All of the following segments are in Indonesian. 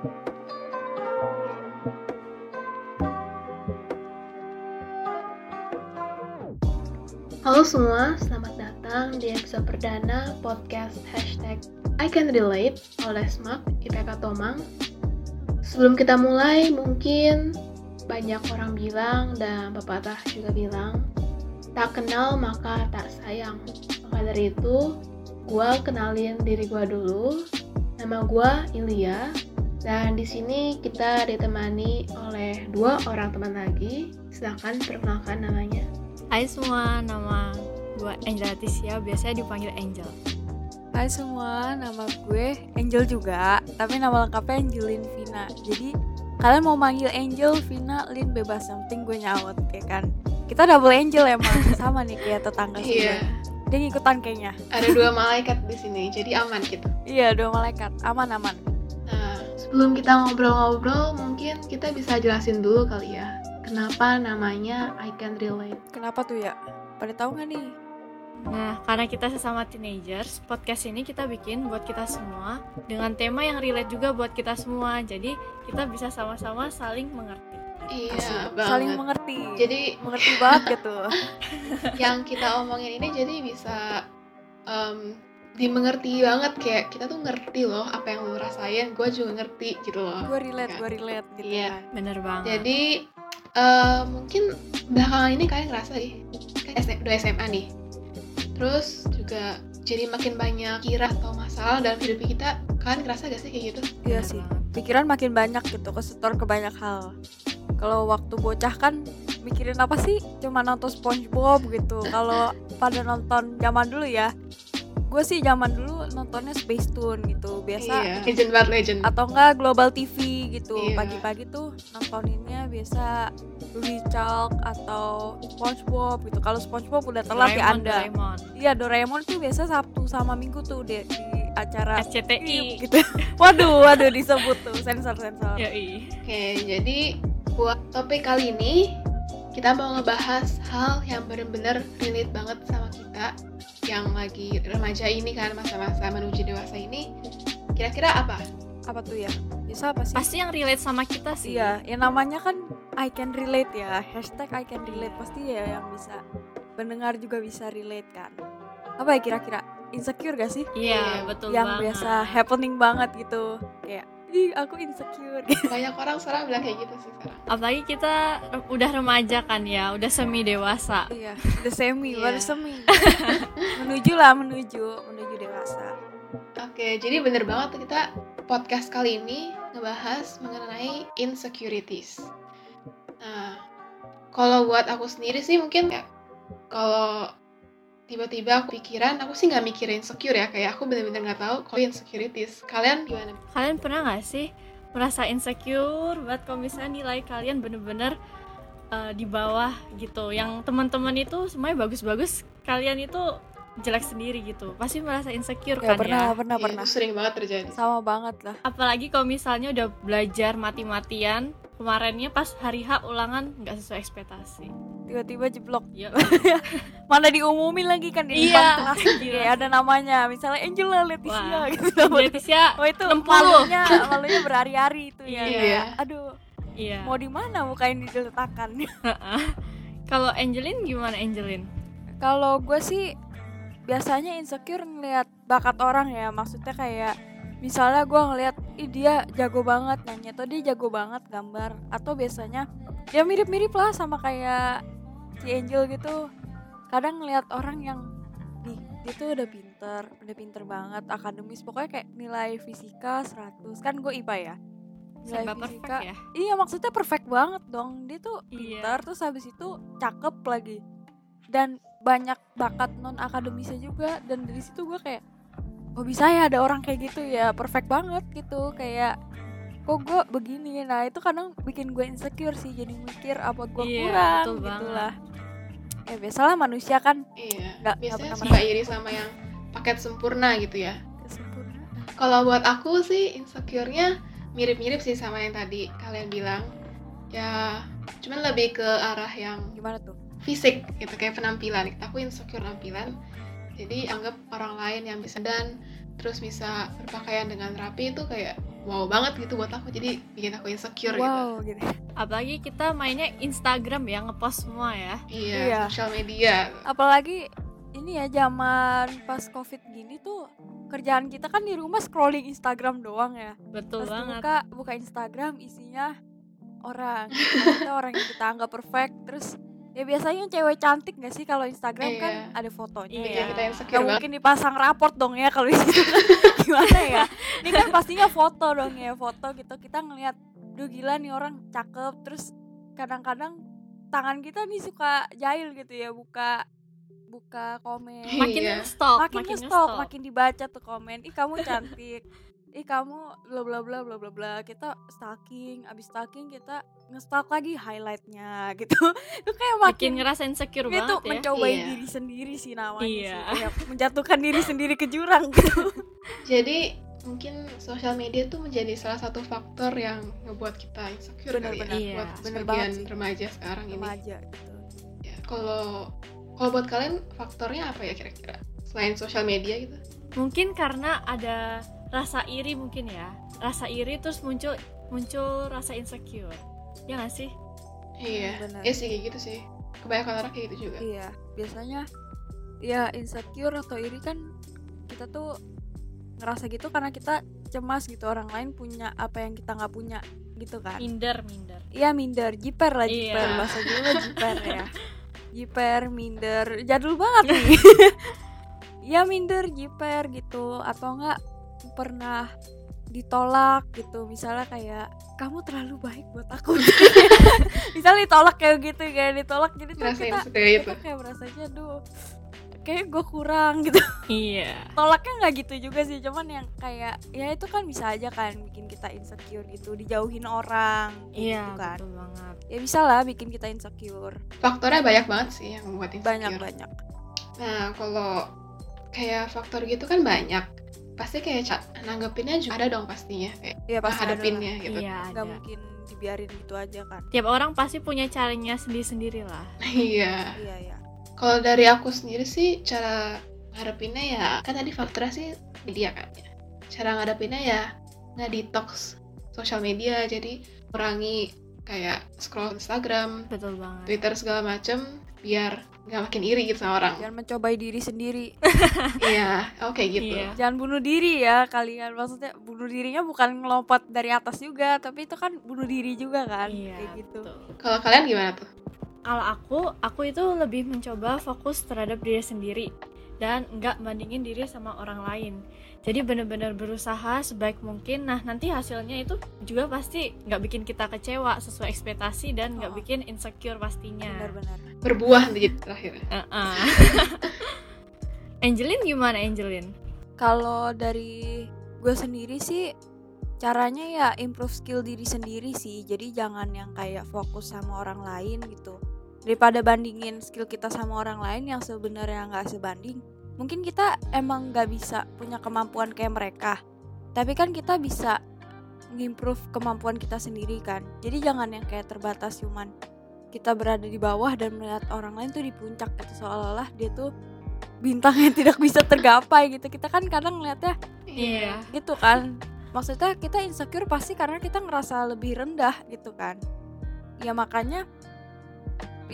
Halo semua, selamat datang di episode perdana podcast hashtag I Can Relate oleh SMAP IPK Tomang. Sebelum kita mulai, mungkin banyak orang bilang dan pepatah juga bilang, tak kenal maka tak sayang. Maka dari itu, gue kenalin diri gue dulu. Nama gue Ilya, dan di sini kita ditemani oleh dua orang teman lagi. Silahkan perkenalkan namanya. Hai semua, nama gue Angel Tisia, biasanya dipanggil Angel. Hai semua, nama gue Angel juga, tapi nama lengkapnya Angelin Vina. Jadi kalian mau manggil Angel, Vina, Lin bebas, yang penting gue nyaut, ya kan? Kita double Angel emang, sama nih kayak tetangga Iya, sebelah. Dia ngikutan kayaknya. ada dua malaikat di sini, jadi aman gitu. Iya, dua malaikat, aman-aman. Sebelum kita ngobrol-ngobrol, mungkin kita bisa jelasin dulu kali ya, kenapa namanya I Can Relate. Kenapa tuh ya? Pada tahu nggak nih? Nah, karena kita sesama teenagers, podcast ini kita bikin buat kita semua dengan tema yang relate juga buat kita semua. Jadi, kita bisa sama-sama saling mengerti. Iya, banget. Saling mengerti. Jadi mengerti banget gitu. yang kita omongin ini jadi bisa em, dimengerti banget kayak kita tuh ngerti loh apa yang lu rasain, gue juga ngerti gitu loh. gue relate, Kan? gue relate gitu Iya. kan. Bener banget. Jadi eh, mungkin belakangan ini kalian ngerasa deh, kan udah SMA nih, terus juga jadi makin banyak kira atau masalah dalam hidup kita. Kalian ngerasa gak sih kayak gitu? Iya Bener sih. banget. Pikiran makin banyak gitu, kesetor ke banyak hal. Kalau waktu bocah kan mikirin apa sih? Cuma nonton SpongeBob gitu. Kalau pada nonton zaman dulu ya, gue sih zaman dulu nontonnya Space Tune gitu. Biasa Iya, legend banget legend. atau enggak Global TV gitu. Iya. Pagi-pagi tuh nontoninnya biasa Louis Chalk atau SpongeBob gitu. Kalau SpongeBob udah telat ya Anda. Doraemon. Iya, Doraemon tuh biasa Sabtu sama Minggu tuh di, di acara SCTI. gitu. Waduh, waduh disebut tuh sensor-sensor. Yoi. Oke, jadi buat topik kali ini kita mau ngebahas hal yang bener-bener relate banget sama kita yang lagi remaja ini kan masa-masa menuju dewasa ini. Kira-kira apa? Apa tuh ya? Bisa apa sih? Pasti yang relate sama kita sih. Iya, yang namanya kan I can relate ya. Hashtag I can relate pasti ya yang bisa pendengar juga bisa relate kan. Apa ya kira-kira? Insecure gak sih? Iya, betul yang banget. biasa happening banget gitu. Kayak, ih aku insecure. Banyak orang sekarang bilang kayak gitu sih sekarang. Apalagi kita udah remaja kan ya, udah semi dewasa. iya, the semi, Iya. baru semi. menuju lah, menuju, menuju dewasa. Oke, jadi bener banget tuh kita podcast kali ini ngebahas mengenai insecurities. Nah, kalau buat aku sendiri sih mungkin kayak kalau tiba-tiba aku pikiran, aku sih nggak mikirin insecure ya, kayak aku bener-bener nggak tahu kalau insecurities. Kalian gimana? Kalian pernah gak sih merasa insecure buat kalau misalnya nilai kalian bener-bener uh, di bawah gitu yang teman-teman itu semuanya bagus-bagus kalian itu jelek sendiri gitu pasti merasa insecure Ya, kan pernah, ya pernah, pernah. itu sering banget terjadi. Sama banget lah. apalagi kalau misalnya udah belajar mati-matian kemarinnya pas hari H ulangan nggak sesuai ekspektasi Tiba-tiba jeblok. ya Mana diumumin lagi kan di Iya. kelas. Kayak ada namanya, misalnya Angela Leticia Wah. gitu. Leticia Oh itu 60. malunya, malunya berhari-hari itu ya. Iya. Kayak, Aduh, iya mau di mana muka yang diletakkan? kalau Angelin gimana Angelin Kalau gue sih biasanya insecure ngeliat bakat orang ya. Maksudnya kayak misalnya gue ngeliat ih dia jago banget nyanyi atau dia jago banget gambar. Atau biasanya ya mirip-mirip lah sama kayak si Angel gitu. Kadang ngeliat orang yang di dia tuh udah pinter udah pinter banget akademis. Pokoknya kayak nilai fisika 100 kan gue IPA ya. Nilai serba perfect fisika. ya? Iya maksudnya perfect banget dong. Dia tuh Iya. pinter terus habis itu cakep lagi. Dan banyak bakat non akademisnya juga. Dan dari situ gue kayak oh bisa ya ada orang kayak gitu ya perfect banget gitu kayak kok gue begini nah itu kadang bikin gue insecure sih jadi mikir apa gue Iya, kurang gitu banget. lah ya biasalah manusia kan Iya. Nggak- Biasanya pernah suka iri sama yang paket sempurna gitu ya. kesempurnaan Kalau buat aku sih insecure-nya mirip-mirip sih sama yang tadi kalian bilang. Ya, cuman lebih ke arah yang gimana tuh fisik gitu kayak penampilan. Aku insecure penampilan. Jadi anggap orang lain yang bisa dan terus bisa berpakaian dengan rapi itu kayak wow banget gitu buat aku. Jadi bikin aku insecure gitu. Wow gitu. Apalagi kita mainnya Instagram ya ngepost semua ya. Iya, Iya. sosial media. Apalagi ini ya zaman pas covid gini tuh kerjaan kita kan di rumah scrolling Instagram doang ya. Betul Pas banget. buka buka Instagram isinya orang. Maksudnya orang yang kita anggap perfect terus ya biasanya cewek cantik gak sih? Kalau Instagram kan Iya. ada fotonya Iya. bikin kita Gak insecure mungkin dipasang raport dong ya kalau di situ. Gimana ya? Ini kan pastinya foto dong ya foto gitu. Kita ngelihat duh gila nih orang cakep. Terus kadang-kadang tangan kita nih suka jahil gitu ya buka buka komen. Makin Iya. nge-stalk makin makin nge-stalk. makin dibaca tuh komen. Ih kamu cantik ih kamu bla bla bla bla bla bla kita stalking abis stalking kita nge-stalk lagi highlightnya gitu. Itu kayak makin makin ngerasa insecure itu banget ya. mencobain Iya. diri sendiri sih namanya Iya. sih kayak menjatuhkan diri sendiri ke jurang gitu. Jadi mungkin sosial media tuh menjadi salah satu faktor yang ngebuat kita insecure kali ya Benar-benar. Iya, buat sebagian remaja sekarang ini. Remaja gitu. Ya kalau kalau buat kalian faktornya apa ya kira-kira selain sosial media gitu? Mungkin karena ada rasa iri mungkin ya. Rasa iri terus muncul muncul rasa insecure. Ya gak sih? Iya benar. iya sih kayak gitu sih. Kebanyakan orang kayak gitu juga. Iya biasanya ya insecure atau iri kan kita tuh ngerasa gitu karena kita cemas gitu. Orang lain punya apa yang kita nggak punya gitu kan. Minder minder. Iya minder, jiper lah Iya. jiper bahasa Jawa jiper ya. Jiper, minder, jadul banget nih. Iya minder, jiper gitu. Atau enggak pernah ditolak gitu. Misalnya kayak kamu terlalu baik buat aku. Misalnya ditolak kayak gitu kayak ditolak. Jadi tuh ngerasain kita, itu kita kayak merasanya aduh kayak gue kurang gitu. Iya. Tolaknya nggak gitu juga sih cuman yang kayak ya itu kan bisa aja kan bikin kita insecure gitu dijauhin orang iya gitu kan. betul banget. Ya bisa lah bikin kita insecure. Faktornya banyak banget sih yang membuat insecure. banyak banyak. Nah kalau kayak faktor gitu kan banyak pasti kayak nanggepinnya juga ada dong pastinya kayak ya pasti hadapinnya gitu. Iya nggak mungkin dibiarin gitu aja kan. Tiap orang pasti punya caranya sendiri sendiri lah. Iya. Iya ya kalau dari aku sendiri sih cara ngadepinnya ya kan tadi faktornya sih media kan. Ya cara ngadepinnya ya nggak detox sosial media jadi kurangi kayak scroll Instagram betul banget. Twitter segala macem biar nggak makin iri gitu sama orang. Jangan mencobai diri sendiri. Iya oke gitu. Iya. jangan bunuh diri ya kalian. Maksudnya bunuh dirinya bukan ngelompat dari atas juga tapi itu kan bunuh diri juga kan. Iya kayak gitu. kalau kalian gimana tuh? Kalau aku aku itu lebih mencoba fokus terhadap diri sendiri dan nggak bandingin diri sama orang lain. Jadi benar-benar berusaha sebaik mungkin. Nah nanti hasilnya itu juga pasti nggak bikin kita kecewa sesuai ekspektasi dan nggak Oh. bikin insecure pastinya. Benar-benar berbuah nanti jadi terakhir. Heeh. Angelin gimana Angelin? Kalau dari gue sendiri sih caranya ya improve skill diri sendiri sih. Jadi jangan yang kayak fokus sama orang lain gitu daripada bandingin skill kita sama orang lain yang sebenarnya nggak sebanding mungkin kita emang nggak bisa punya kemampuan kayak mereka. Tapi kan kita bisa ngimprove kemampuan kita sendiri kan. Jadi jangan yang kayak terbatas cuman kita berada di bawah dan melihat orang lain tuh di puncak gitu. Seolah-olah dia tuh bintang yang tidak bisa tergapai gitu. Kita kan kadang ngeliatnya iya. gitu kan. Maksudnya kita insecure pasti karena kita ngerasa lebih rendah gitu kan. Ya makanya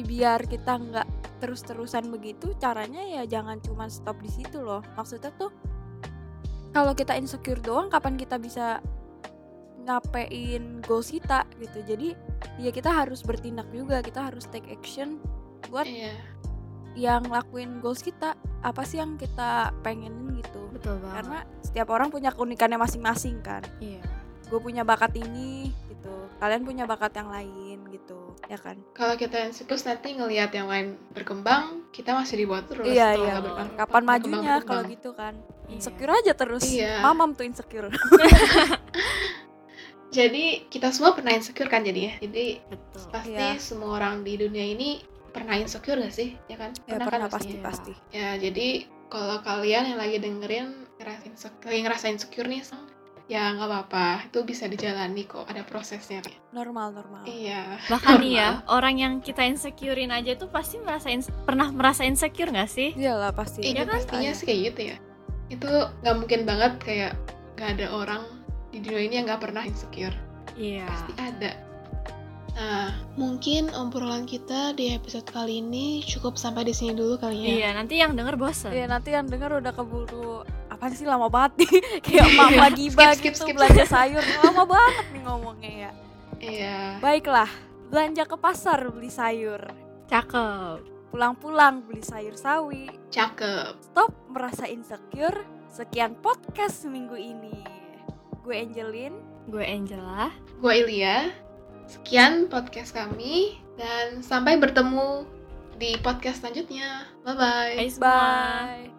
biar kita nggak terus-terusan begitu caranya ya jangan cuma stop di situ loh. Maksudnya tuh kalau kita insecure doang kapan kita bisa ngapain goals kita gitu. Jadi ya kita harus bertindak juga kita harus take action buat iya. yang ngelakuin goals kita. Apa sih yang kita pengenin gitu? Betul banget. Karena setiap orang punya keunikannya masing-masing kan. Iya gue punya bakat ini gitu. Kalian punya bakat yang lain gitu. Ya kan? Kalau kita insecure nanti ngelihat yang lain berkembang kita masih di bawah terus iya iya. berkembang- kapan berkembang- majunya kalau gitu kan? Iya. insecure aja terus. Iya. mamam tuh insecure. Jadi kita semua pernah insecure kan jadi ya jadi betul. pasti Iya. semua orang di dunia ini pernah insecure gak sih? Ya kan? Ya kan pernah. Pasti pastinya? pasti. Ya jadi kalau kalian yang lagi dengerin ngerasa insecure, lagi ngerasa insecure nih Sang, ya nggak apa-apa. Itu bisa dijalani kok. Ada prosesnya. Normal normal. Iya. Bahkan nih ya orang yang kita insecurein aja tuh pasti merasa pernah merasa insecure nggak sih? Iyalah pasti. Iya kan? pastinya Ada. sih kayak gitu ya. Itu nggak mungkin banget kayak nggak ada orang di dunia ini yang nggak pernah insecure. Iya. pasti ada. Nah mungkin obrolan kita di episode kali ini cukup sampai di sini dulu kali ya. Iya, nanti yang denger bosen. Iya nanti yang denger udah keburu apa sih lama banget nih. Kayak emak lagi Skip, skip, gitu skip. belanja sayur. Lama banget nih ngomongnya ya. iya. Baiklah belanja ke pasar beli sayur. Cakep. pulang-pulang beli sayur sawi. Cakep. Stop merasa insecure. Sekian podcast minggu ini. Gue Angelin. Gue Angela. gue Ilya sekian podcast kami dan sampai bertemu di podcast selanjutnya. Bye bye semua. bye